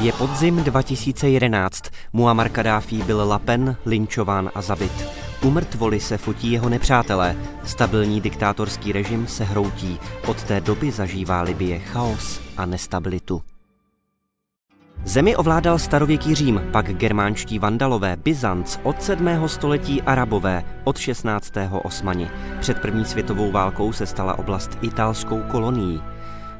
Je podzim 2011. Muammar Kadáfi byl lapen, linčován a zabit. U mrtvoli se fotí jeho nepřátelé. Stabilní diktátorský režim se hroutí. Od té doby zažívá Libie chaos a nestabilitu. Zemi ovládal starověký Řím, pak germánští vandalové, Byzanc, od 7. století Arabové, od 16. Osmani. Před první světovou válkou se stala oblast italskou kolonií.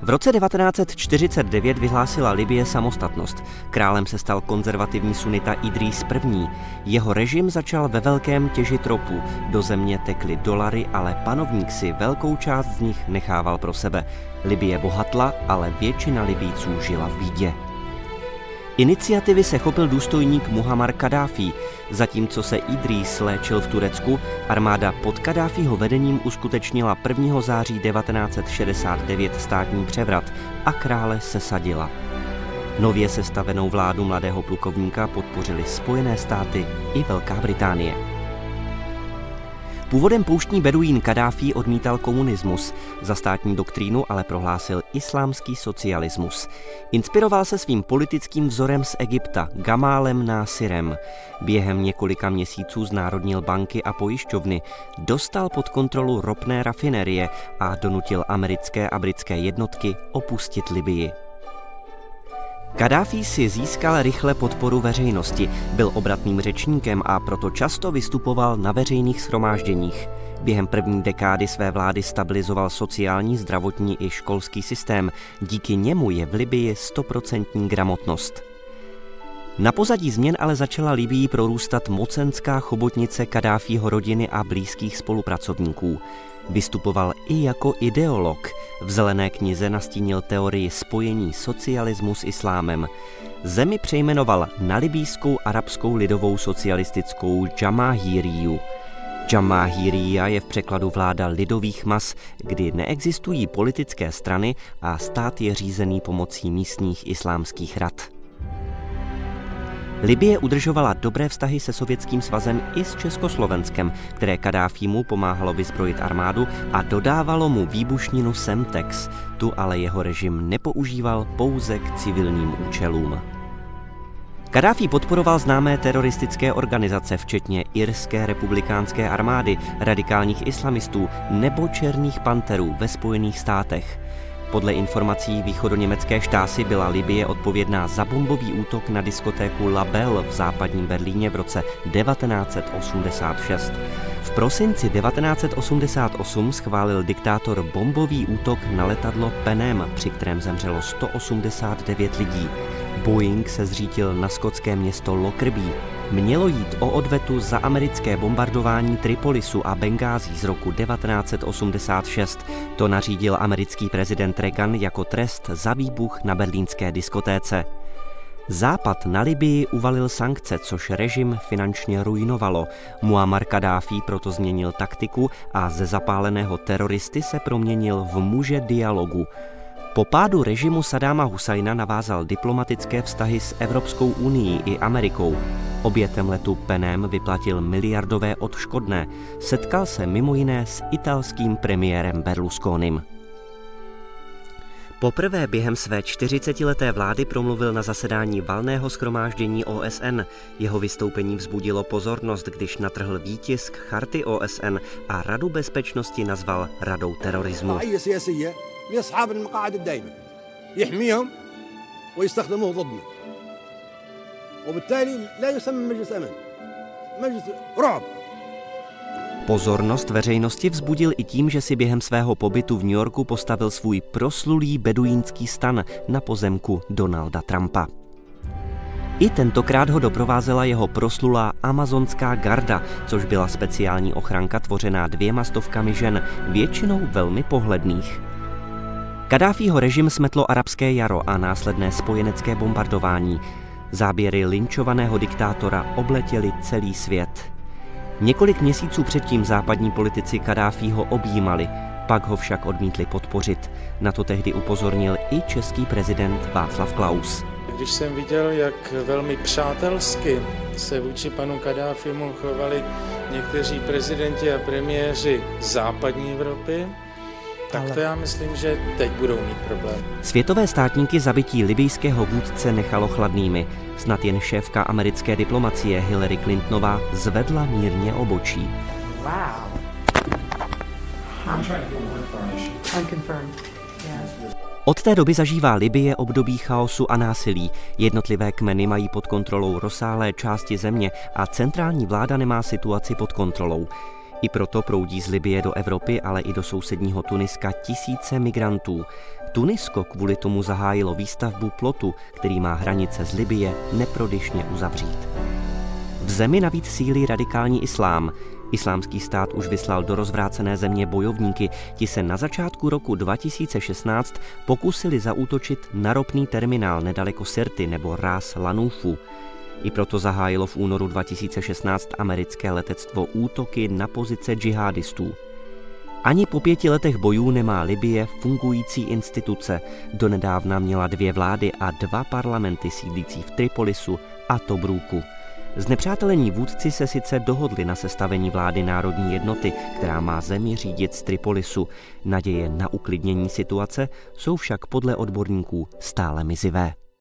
V roce 1949 vyhlásila Libie samostatnost. Králem se stal konzervativní sunita Idris I. Jeho režim začal ve velkém těžit ropu. Do země tekly dolary, ale panovník si velkou část z nich nechával pro sebe. Libie bohatla, ale většina Libíců žila v bídě. Iniciativy se chopil důstojník Muhammar Kadáfi. Zatímco se Idris léčil v Turecku, armáda pod Kadáfiho vedením uskutečnila 1. září 1969 státní převrat a krále sesadila. Nově sestavenou vládu mladého plukovníka podpořili Spojené státy i Velká Británie. Původem pouštní beduín Kadáfi odmítal komunismus, za státní doktrínu ale prohlásil islámský socialismus. Inspiroval se svým politickým vzorem z Egypta, Gamálem Násirem. Během několika měsíců znárodnil banky a pojišťovny, dostal pod kontrolu ropné rafinerie a donutil americké a britské jednotky opustit Libii. Kadáfi si získal rychle podporu veřejnosti, byl obratným řečníkem a proto často vystupoval na veřejných schromážděních. Během první dekády své vlády stabilizoval sociální, zdravotní i školský systém. Díky němu je v Libii stoprocentní gramotnost. Na pozadí změn ale začala Libii prorůstat mocenská chobotnice Kadáfího rodiny a blízkých spolupracovníků. Vystupoval i jako ideolog. V zelené knize nastínil teorii spojení socialismu s islámem. Zemi přejmenoval na libýskou arabskou lidovou socialistickou Jamahiriyu. Jamahiriya je v překladu vláda lidových mas, kdy neexistují politické strany a stát je řízený pomocí místních islámských rad. Libie udržovala dobré vztahy se Sovětským svazem i s Československem, které Kadáfímu pomáhalo vyzbrojit armádu a dodávalo mu výbušninu Semtex. Tu ale jeho režim nepoužíval pouze k civilním účelům. Kadáfi podporoval známé teroristické organizace, včetně Irské republikánské armády, radikálních islamistů nebo černých panterů ve Spojených státech. Podle informací východoněmecké štásy byla Libie odpovědná za bombový útok na diskotéku La Belle v západním Berlíně v roce 1986. V prosinci 1988 schválil diktátor bombový útok na letadlo Penem, při kterém zemřelo 189 lidí. Boeing se zřítil na skotské město Lockerbie. Mělo jít o odvetu za americké bombardování Tripolisu a Bengází z roku 1986. To nařídil americký prezident Reagan jako trest za výbuch na berlínské diskotéce. Západ na Libii uvalil sankce, což režim finančně ruinovalo. Muammar Kadáfi proto změnil taktiku a ze zapáleného teroristy se proměnil v muže dialogu. Po pádu režimu Sadáma Husajna navázal diplomatické vztahy s Evropskou unii i Amerikou. Obětem letu Penem vyplatil miliardové odškodné. Setkal se mimo jiné s italským premiérem Berlusconim. Poprvé během své 40-leté vlády promluvil na zasedání valného schromáždění OSN. Jeho vystoupení vzbudilo pozornost, když natrhl výtisk charty OSN a Radu bezpečnosti nazval Radou terorismu. وبالتالي لا يسمى مجلس امن مجلس رعب Pozornost veřejnosti vzbudil i tím, že si během svého pobytu v New Yorku postavil svůj proslulý beduínský stan na pozemku Donalda Trumpa. I tentokrát ho doprovázela jeho proslulá amazonská garda, což byla speciální ochranka tvořená dvěma stovkami žen, většinou velmi pohledných. Kadáfího režim smetlo arabské jaro a následné spojenecké bombardování. Záběry linčovaného diktátora obletěly celý svět. Několik měsíců předtím západní politici Kadáfího objímali, pak ho však odmítli podpořit. Na to tehdy upozornil i český prezident Václav Klaus. Když jsem viděl, jak velmi přátelsky se vůči panu Kadáfimu chovali někteří prezidenti a premiéři západní Evropy, Tak Ale... to já myslím, že teď budou mít problém. Světové státníky zabití libijského vůdce nechalo chladnými. Snad jen šéfka americké diplomacie Hillary Clintonová zvedla mírně obočí. Wow. Od té doby zažívá Libye období chaosu a násilí. Jednotlivé kmeny mají pod kontrolou rozsáhlé části země a centrální vláda nemá situaci pod kontrolou. I proto proudí z Libie do Evropy, ale i do sousedního Tuniska tisíce migrantů. Tunisko kvůli tomu zahájilo výstavbu plotu, který má hranice z Libie neprodyšně uzavřít. V zemi navíc sílí radikální islám. Islámský stát už vyslal do rozvrácené země bojovníky. Ti se na začátku roku 2016 pokusili zaútočit na ropný terminál nedaleko Sirty nebo Ras Lanufu. I proto zahájilo v únoru 2016 americké letectvo útoky na pozice džihadistů. Ani po pěti letech bojů nemá Libie fungující instituce. Donedávna měla dvě vlády a dva parlamenty sídlící v Tripolisu a Tobruku. Znepřátelení vůdci se sice dohodli na sestavení vlády národní jednoty, která má zemi řídit z Tripolisu. Naděje na uklidnění situace jsou však podle odborníků stále mizivé.